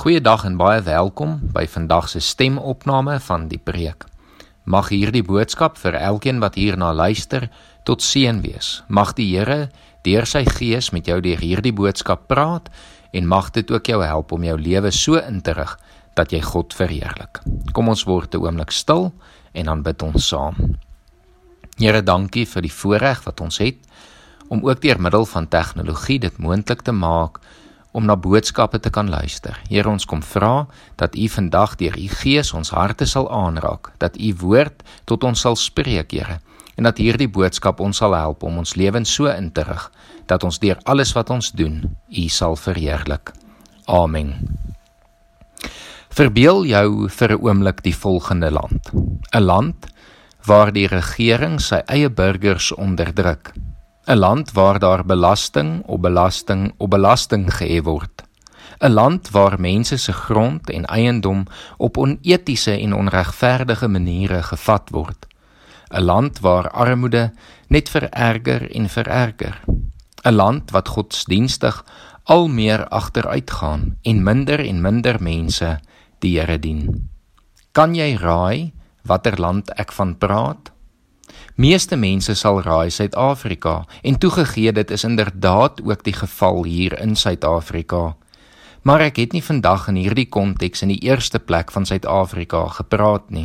Goeiedag en baie welkom by vandag se stemopname van die preek. Mag hierdie boodskap vir elkeen wat hierna luister tot seën wees. Mag die Here deur sy gees met jou deur hierdie boodskap praat en mag dit ook jou help om jou lewe so in te rig dat jy God verheerlik. Kom ons word 'n oomblik stil en dan bid ons saam. Here, dankie vir die voorreg wat ons het om ook deur middel van tegnologie dit moontlik te maak om na boodskappe te kan luister. Here, ons kom vra dat U vandag deur U Gees ons harte sal aanraak, dat U woord tot ons sal spreek, Here, en dat hierdie boodskap ons sal help om ons lewens so in te rig dat ons deur alles wat ons doen, U sal verheerlik. Amen. Verbeel jou vir 'n oomblik die volgende land. 'n Land waar die regering sy eie burgers onderdruk 'n land waar daar belasting op belasting op belasting gehef word. 'n Land waar mense se grond en eiendom op onetiese en onregverdige maniere gevat word. 'n Land waar armoede net vererger en vererger. 'n Land wat godsdienstig al meer agteruitgaan en minder en minder mense die Here dien. Kan jy raai watter land ek van praat? Meeste mense sal raai Suid-Afrika en toegegee dit is inderdaad ook die geval hier in Suid-Afrika. Maar ek het nie vandag in hierdie konteks in die eerste plek van Suid-Afrika gepraat nie.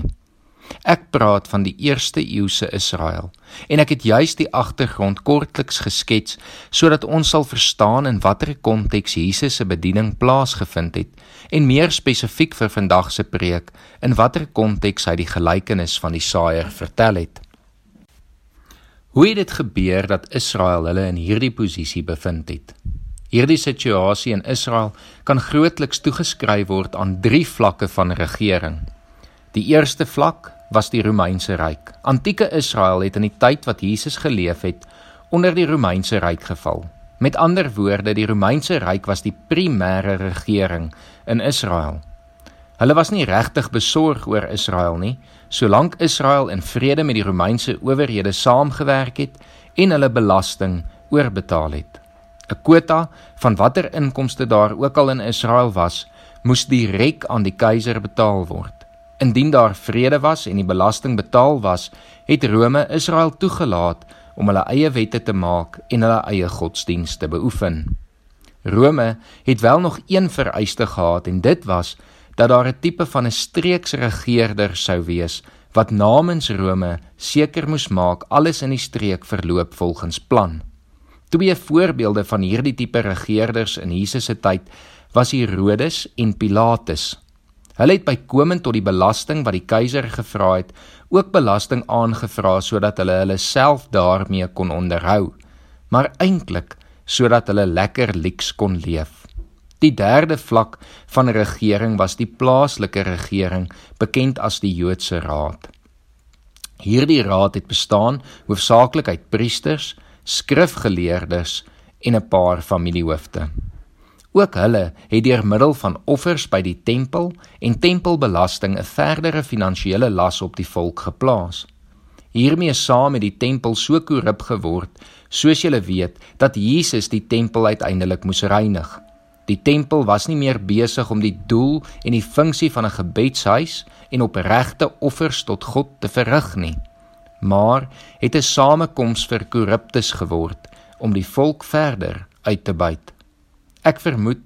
Ek praat van die eerste eeuse Israel en ek het juis die agtergrond kortliks geskets sodat ons sal verstaan in watter konteks Jesus se bediening plaasgevind het en meer spesifiek vir vandag se preek in watter konteks hy die gelykenis van die saaier vertel het. Hoe het dit gebeur dat Israel hulle in hierdie posisie bevind het? Hierdie situasie in Israel kan grootliks toegeskryf word aan drie vlakke van regering. Die eerste vlak was die Romeinse ryk. Antieke Israel het in die tyd wat Jesus geleef het onder die Romeinse ryk geval. Met ander woorde, die Romeinse ryk was die primêre regering in Israel. Hulle was nie regtig besorg oor Israel nie, solank Israel in vrede met die Romeinse owerhede saamgewerk het en hulle belasting oorbetaal het. 'n Kwota van watter inkomste daar ook al in Israel was, moes direk aan die keiser betaal word. Indien daar vrede was en die belasting betaal was, het Rome Israel toegelaat om hulle eie wette te maak en hulle eie godsdienste te beoefen. Rome het wel nog een vereiste gehad en dit was dat daar 'n tipe van 'n streeksregerder sou wees wat namens Rome seker moes maak alles in die streek verloop volgens plan. Twee voorbeelde van hierdie tipe regerders in Jesus se tyd was Herodes en Pilatus. Hulle het bykomend tot die belasting wat die keiser gevra het, ook belasting aangevra sodat hulle hulle self daarmee kon onderhou, maar eintlik sodat hulle lekker lyks kon leef. Die derde vlak van regering was die plaaslike regering, bekend as die Joodse Raad. Hierdie raad het bestaan hoofsaaklik uit priesters, skrifgeleerdes en 'n paar familiehoofde. Ook hulle het deur middel van offers by die tempel en tempelbelasting 'n verdere finansiële las op die volk geplaas. Hiermee saam het die tempel so korrup geword, soos julle weet, dat Jesus die tempel uiteindelik moes reinig. Die tempel was nie meer besig om die doel en die funksie van 'n gebedshuis en opregte offers tot God te verrig nie, maar het 'n samekoms vir korruptes geword om die volk verder uit te buit. Ek vermoed,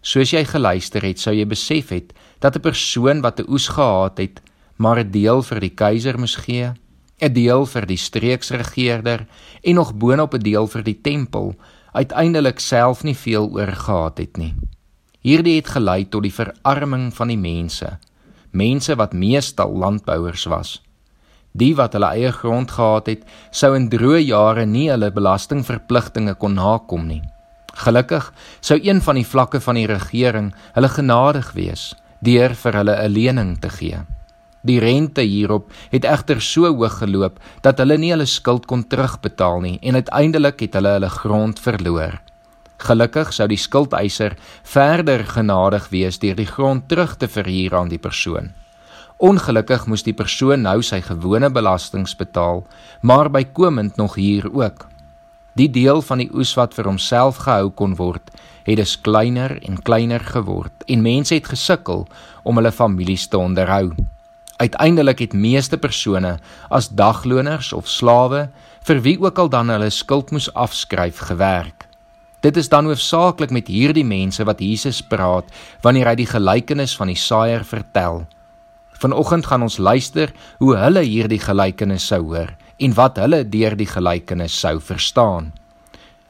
soos jy geluister het, sou jy besef het dat 'n persoon wat 'n oes gehad het, maar 'n deel vir die keiser moes gee, 'n deel vir die streeksregerder en nog boonop 'n deel vir die tempel uiteindelik self nie veel oor gehad het nie. Hierdie het gelei tot die verarming van die mense, mense wat meestal landbouers was. Die wat hulle eie grond gehad het, sou in droë jare nie hulle belastingverpligtinge kon nakom nie. Gelukkig sou een van die vlakke van die regering hulle genadig wees deur vir hulle 'n lening te gee. Die rente hierop het egter so hoog geloop dat hulle nie hulle skuld kon terugbetaal nie en uiteindelik het hulle hulle grond verloor. Gelukkig sou die skuldeiser verder genadig wees deur die grond terug te verhuur aan die persoon. Ongelukkig moes die persoon nou sy gewone belastings betaal, maar bykomend nog hier ook. Die deel van die oes wat vir homself gehou kon word, het dus kleiner en kleiner geword en mense het gesukkel om hulle families te onderhou. Uiteindelik het meeste persone as dagloners of slawe vir wie ook al dan hulle skuld moes afskryf gewerk. Dit is dan hoofsaaklik met hierdie mense wat Jesus praat wanneer hy die gelykenis van die saaier vertel. Vanoggend gaan ons luister hoe hulle hierdie gelykenis sou hoor en wat hulle deur die gelykenis sou verstaan.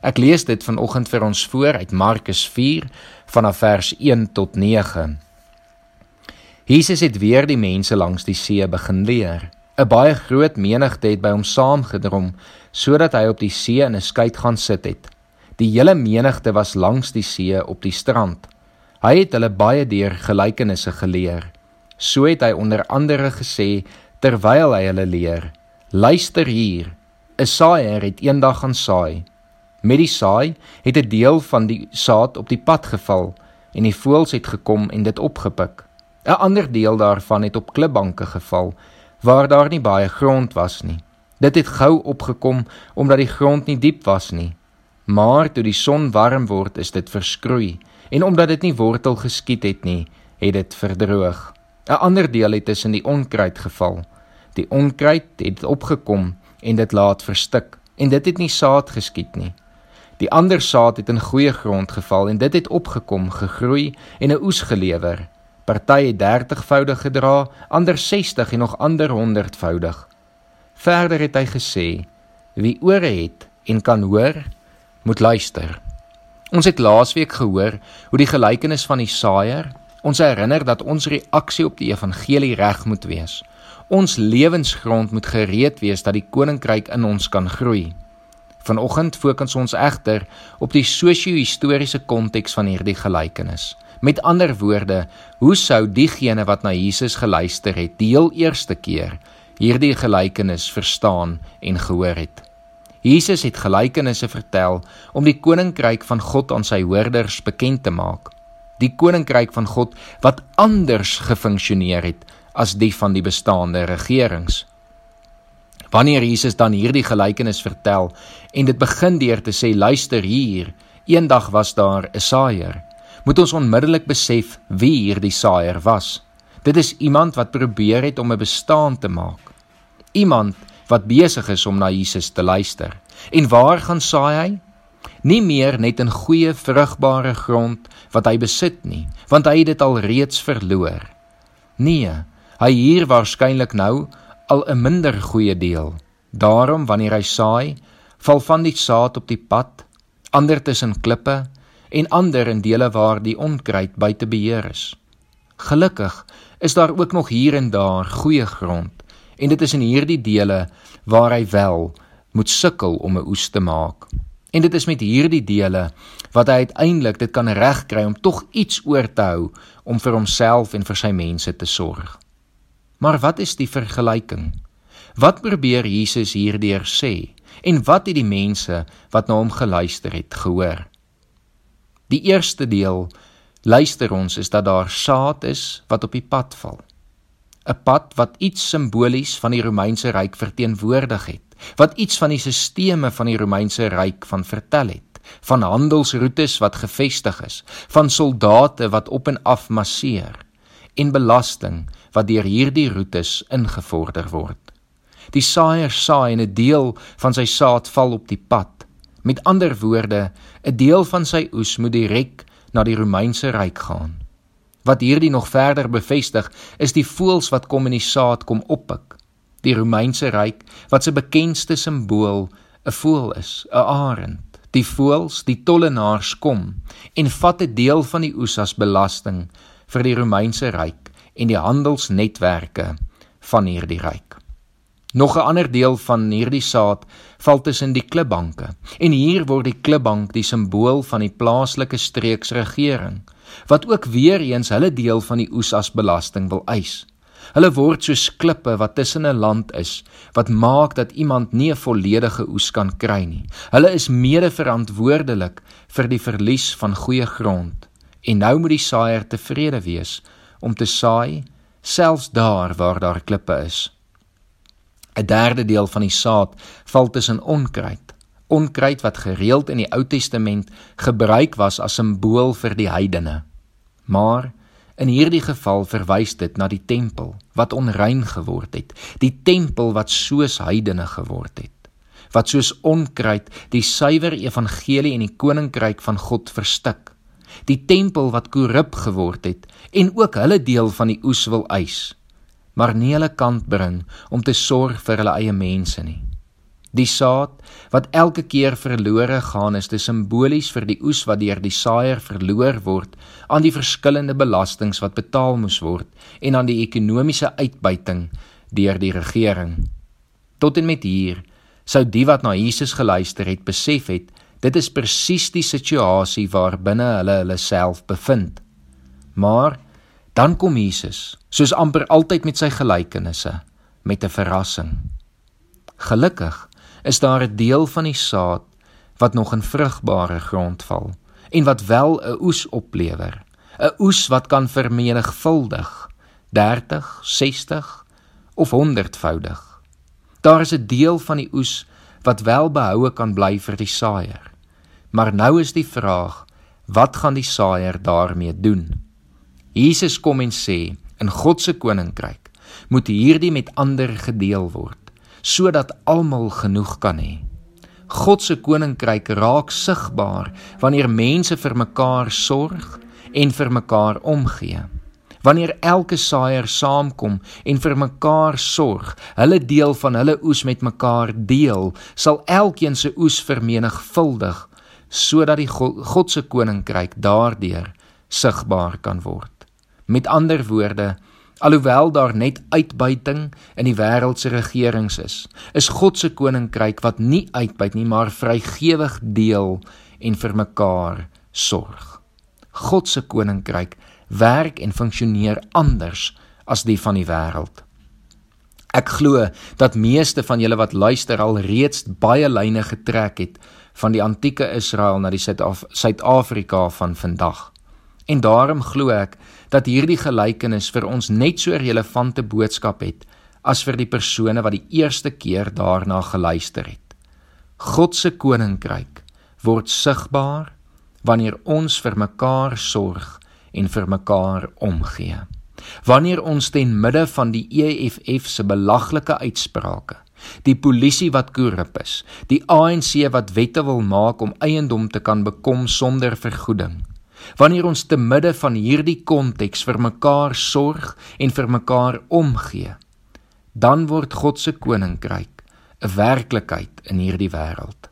Ek lees dit vanoggend vir ons voor uit Markus 4 vanaf vers 1 tot 9. Jesus het weer die mense langs die see begin leer. 'n Baie groot menigte het by hom saamgedrom sodat hy op die see in 'n skei gaan sit het. Die hele menigte was langs die see op die strand. Hy het hulle baie deur gelykenisse geleer. So het hy onder andere gesê terwyl hy hulle leer: Luister hier. 'n Saaier het eendag gaan saai. Met die saai het 'n deel van die saad op die pad geval en die voëls het gekom en dit opgepik. 'n Ander deel daarvan het op klipbanke geval waar daar nie baie grond was nie. Dit het gou opgekom omdat die grond nie diep was nie. Maar toe die son warm word, is dit verskroei en omdat dit nie wortel geskiet het nie, het dit verdroog. 'n Ander deel het tussen die onkruid geval. Die onkruid het opgekom en dit laat verstik en dit het nie saad geskiet nie. Die ander saad het in goeie grond geval en dit het opgekom, gegroei en 'n oes gelewer. Party het 30voudig gedra, ander 60 en nog ander 100voudig. Verder het hy gesê: Wie ore het en kan hoor, moet luister. Ons het laasweek gehoor hoe die gelykenis van die saaier ons herinner dat ons reaksie op die evangelie reg moet wees. Ons lewensgrond moet gereed wees dat die koninkryk in ons kan groei. Vanoggend fokus ons egter op die sosio-historiese konteks van hierdie gelykenis. Met ander woorde, hoe sou diegene wat na Jesus geluister het, die heel eerste keer hierdie gelykenis verstaan en gehoor het? Jesus het gelykenisse vertel om die koninkryk van God aan sy hoorders bekend te maak. Die koninkryk van God wat anders gefunksioneer het as die van die bestaande regerings. Wanneer Jesus dan hierdie gelykenis vertel en dit begin deur te sê luister hier, eendag was daar 'n saaier moet ons onmiddellik besef wie hierdie saaier was. Dit is iemand wat probeer het om 'n bestaan te maak. Iemand wat besig is om na Jesus te luister. En waar gaan saai hy? Nie meer net in goeie vrugbare grond wat hy besit nie, want hy het dit al reeds verloor. Nee, hy hier waarskynlik nou al 'n minder goeie deel. Daarom wanneer hy saai, val van die saad op die pad, ander tussen klippe en ander in dele waar die onkruid buite beheer is. Gelukkig is daar ook nog hier en daar goeie grond en dit is in hierdie dele waar hy wel moet sukkel om 'n oes te maak. En dit is met hierdie dele wat hy uiteindelik dit kan regkry om tog iets oor te hou om vir homself en vir sy mense te sorg. Maar wat is die vergelyking? Wat probeer Jesus hierdeur sê? En wat het die mense wat na hom geluister het gehoor? Die eerste deel luister ons is dat daar saad is wat op die pad val. 'n Pad wat iets simbolies van die Romeinse ryk verteenwoordig het, wat iets van die sisteme van die Romeinse ryk van vertel het, van handelsroetes wat gevestig is, van soldate wat op en af masseer en belasting wat deur hierdie roetes ingevorder word. Die saaier saai en 'n deel van sy saad val op die pad Met ander woorde, 'n deel van sy oes moet direk na die Romeinse ryk gaan. Wat hierdie nog verder bevestig, is die voëls wat kom in die saad kom oppik. Die Romeinse ryk wat se bekendste simbool 'n voël is, 'n arend. Die voëls, die tollenaars kom en vat 'n deel van die oes as belasting vir die Romeinse ryk en die handelsnetwerke van hierdie ryk. Nog 'n ander deel van hierdie saad val tussen die klipbanke. En hier word die klipbank die simbool van die plaaslike streeksregering wat ook weer eens hulle deel van die oes as belasting wil eis. Hulle word soos klippe wat tussen 'n land is wat maak dat iemand nie 'n volledige oes kan kry nie. Hulle is mede-verantwoordelik vir die verlies van goeie grond. En nou moet die saaier tevrede wees om te saai selfs daar waar daar klippe is. 'n derde deel van die saad val tussen onkruid. onkruid wat gereeld in die Ou Testament gebruik was as simbool vir die heidene. Maar in hierdie geval verwys dit na die tempel wat onrein geword het, die tempel wat soos heidene geword het, wat soos onkruid die suiwer evangelie en die koninkryk van God verstik. Die tempel wat korrup geword het en ook hulle deel van die oes wil eis, maar nie hulle kant bring om te sorg vir hulle eie mense nie. Die saad wat elke keer verlore gaan is te simbolies vir die oes wat deur die saaier verloor word aan die verskillende belastings wat betaal moes word en aan die ekonomiese uitbuiting deur die regering. Tot en met hier sou die wat na Jesus geluister het besef het dit is presies die situasie waarbinne hulle hulle self bevind. Maar dan kom Jesus, soos amper altyd met sy gelykenisse, met 'n verrassing. Gelukkig is daar 'n deel van die saad wat nog in vrugbare grond val en wat wel 'n oes oplewer. 'n Oes wat kan vermenigvuldig 30, 60 of 100voudig. Daar is 'n deel van die oes wat wel behoue kan bly vir die saaier. Maar nou is die vraag, wat gaan die saaier daarmee doen? Jesus kom en sê, in God se koninkryk moet hierdie met ander gedeel word sodat almal genoeg kan hê. God se koninkryk raak sigbaar wanneer mense vir mekaar sorg en vir mekaar omgee. Wanneer elke saaier saamkom en vir mekaar sorg, hulle deel van hulle oes met mekaar deel, sal elkeen se oes vermenigvuldig sodat die God se koninkryk daardeur sigbaar kan word. Met ander woorde, Alhoewel daar net uitbuiting in die wêreld se regerings is, is God se koninkryk wat nie uitbuit nie, maar vrygewig deel en vir mekaar sorg. God se koninkryk werk en funksioneer anders as die van die wêreld. Ek glo dat meeste van julle wat luister al reeds baie lyne getrek het van die antieke Israel na die Suid-Afrika van vandag. En daarom glo ek dat hierdie gelykenis vir ons net so relevante boodskap het as vir die persone wat die eerste keer daarna geluister het. God se koninkryk word sigbaar wanneer ons vir mekaar sorg en vir mekaar omgee. Wanneer ons ten midde van die EFF se belaglike uitsprake, die polisie wat korrup is, die ANC wat wette wil maak om eiendom te kan bekom sonder vergoeding, Wanneer ons te midde van hierdie konteks vir mekaar sorg en vir mekaar omgee, dan word God se koninkryk 'n werklikheid in hierdie wêreld.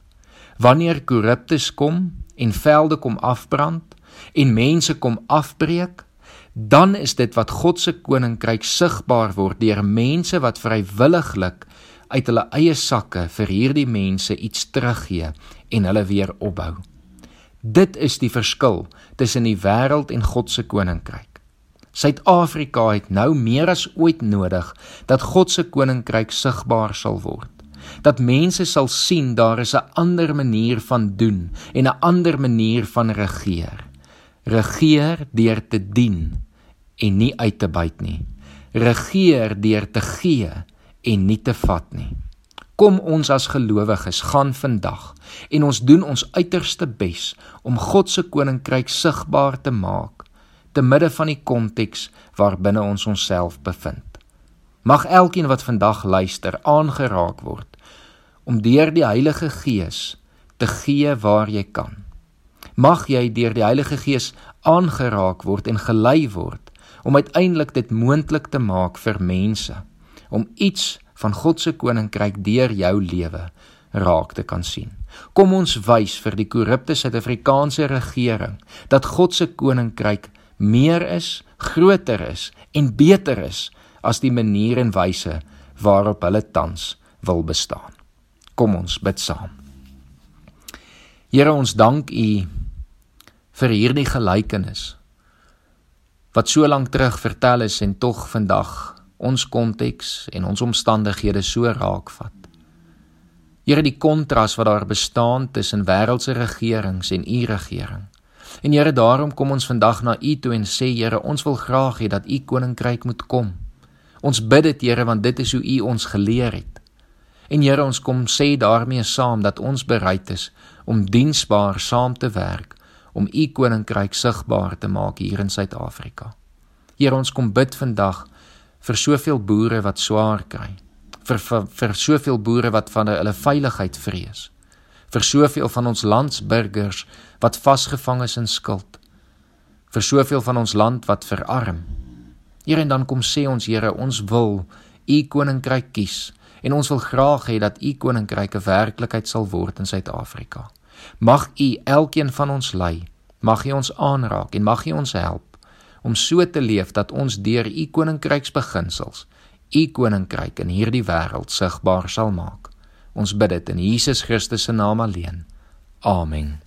Wanneer korruptes kom en velde kom afbrand en mense kom afbreek, dan is dit wat God se koninkryk sigbaar word deur mense wat vrywilliglik uit hulle eie sakke vir hierdie mense iets teruggee en hulle weer opbou. Dit is die verskil tussen die wêreld en God se koninkryk. Suid-Afrika het nou meer as ooit nodig dat God se koninkryk sigbaar sal word. Dat mense sal sien daar is 'n ander manier van doen en 'n ander manier van regeer. Regeer deur te dien en nie uit te byt nie. Regeer deur te gee en nie te vat nie. Kom ons as gelowiges gaan vandag en ons doen ons uiterste bes om God se koninkryk sigbaar te maak te midde van die konteks waarbinne ons onsself bevind. Mag elkeen wat vandag luister aangeraak word om deur die Heilige Gees te gee waar jy kan. Mag jy deur die Heilige Gees aangeraak word en gelei word om uiteindelik dit moontlik te maak vir mense om iets van God se koninkryk deur jou lewe raak te kan sien. Kom ons wys vir die korrupte Suid-Afrikaanse regering dat God se koninkryk meer is, groter is en beter is as die manier en wyse waarop hulle tans wil bestaan. Kom ons bid saam. Here ons dank U vir hierdie gelykenis wat so lank terug vertel is en tog vandag ons konteks en ons omstandighede so raakvat. Here die kontras wat daar bestaan tussen wêreldse regerings en u regering. En Here daarom kom ons vandag na u toe en sê Here ons wil graag hê dat u koninkryk moet kom. Ons bid dit Here want dit is hoe u ons geleer het. En Here, ons kom sê daarmee saam dat ons bereid is om diensbaar saam te werk om u koninkryk sigbaar te maak hier in Suid-Afrika. Here, ons kom bid vandag vir soveel boere wat swaar kry, vir vir, vir soveel boere wat van hulle veiligheid vrees, vir soveel van ons landsburgers wat vasgevang is in skuld, vir soveel van ons land wat verarm. Here, en dan kom sê ons Here, ons wil u koninkryk kies en ons wil graag hê dat u koninkryk 'n werklikheid sal word in Suid-Afrika. Mag u elkeen van ons lei, mag u ons aanraak en mag u ons help om so te leef dat ons deur u koninkryksbeginsels u koninkryk in hierdie wêreld sigbaar sal maak. Ons bid dit in Jesus Christus se naam alleen. Amen.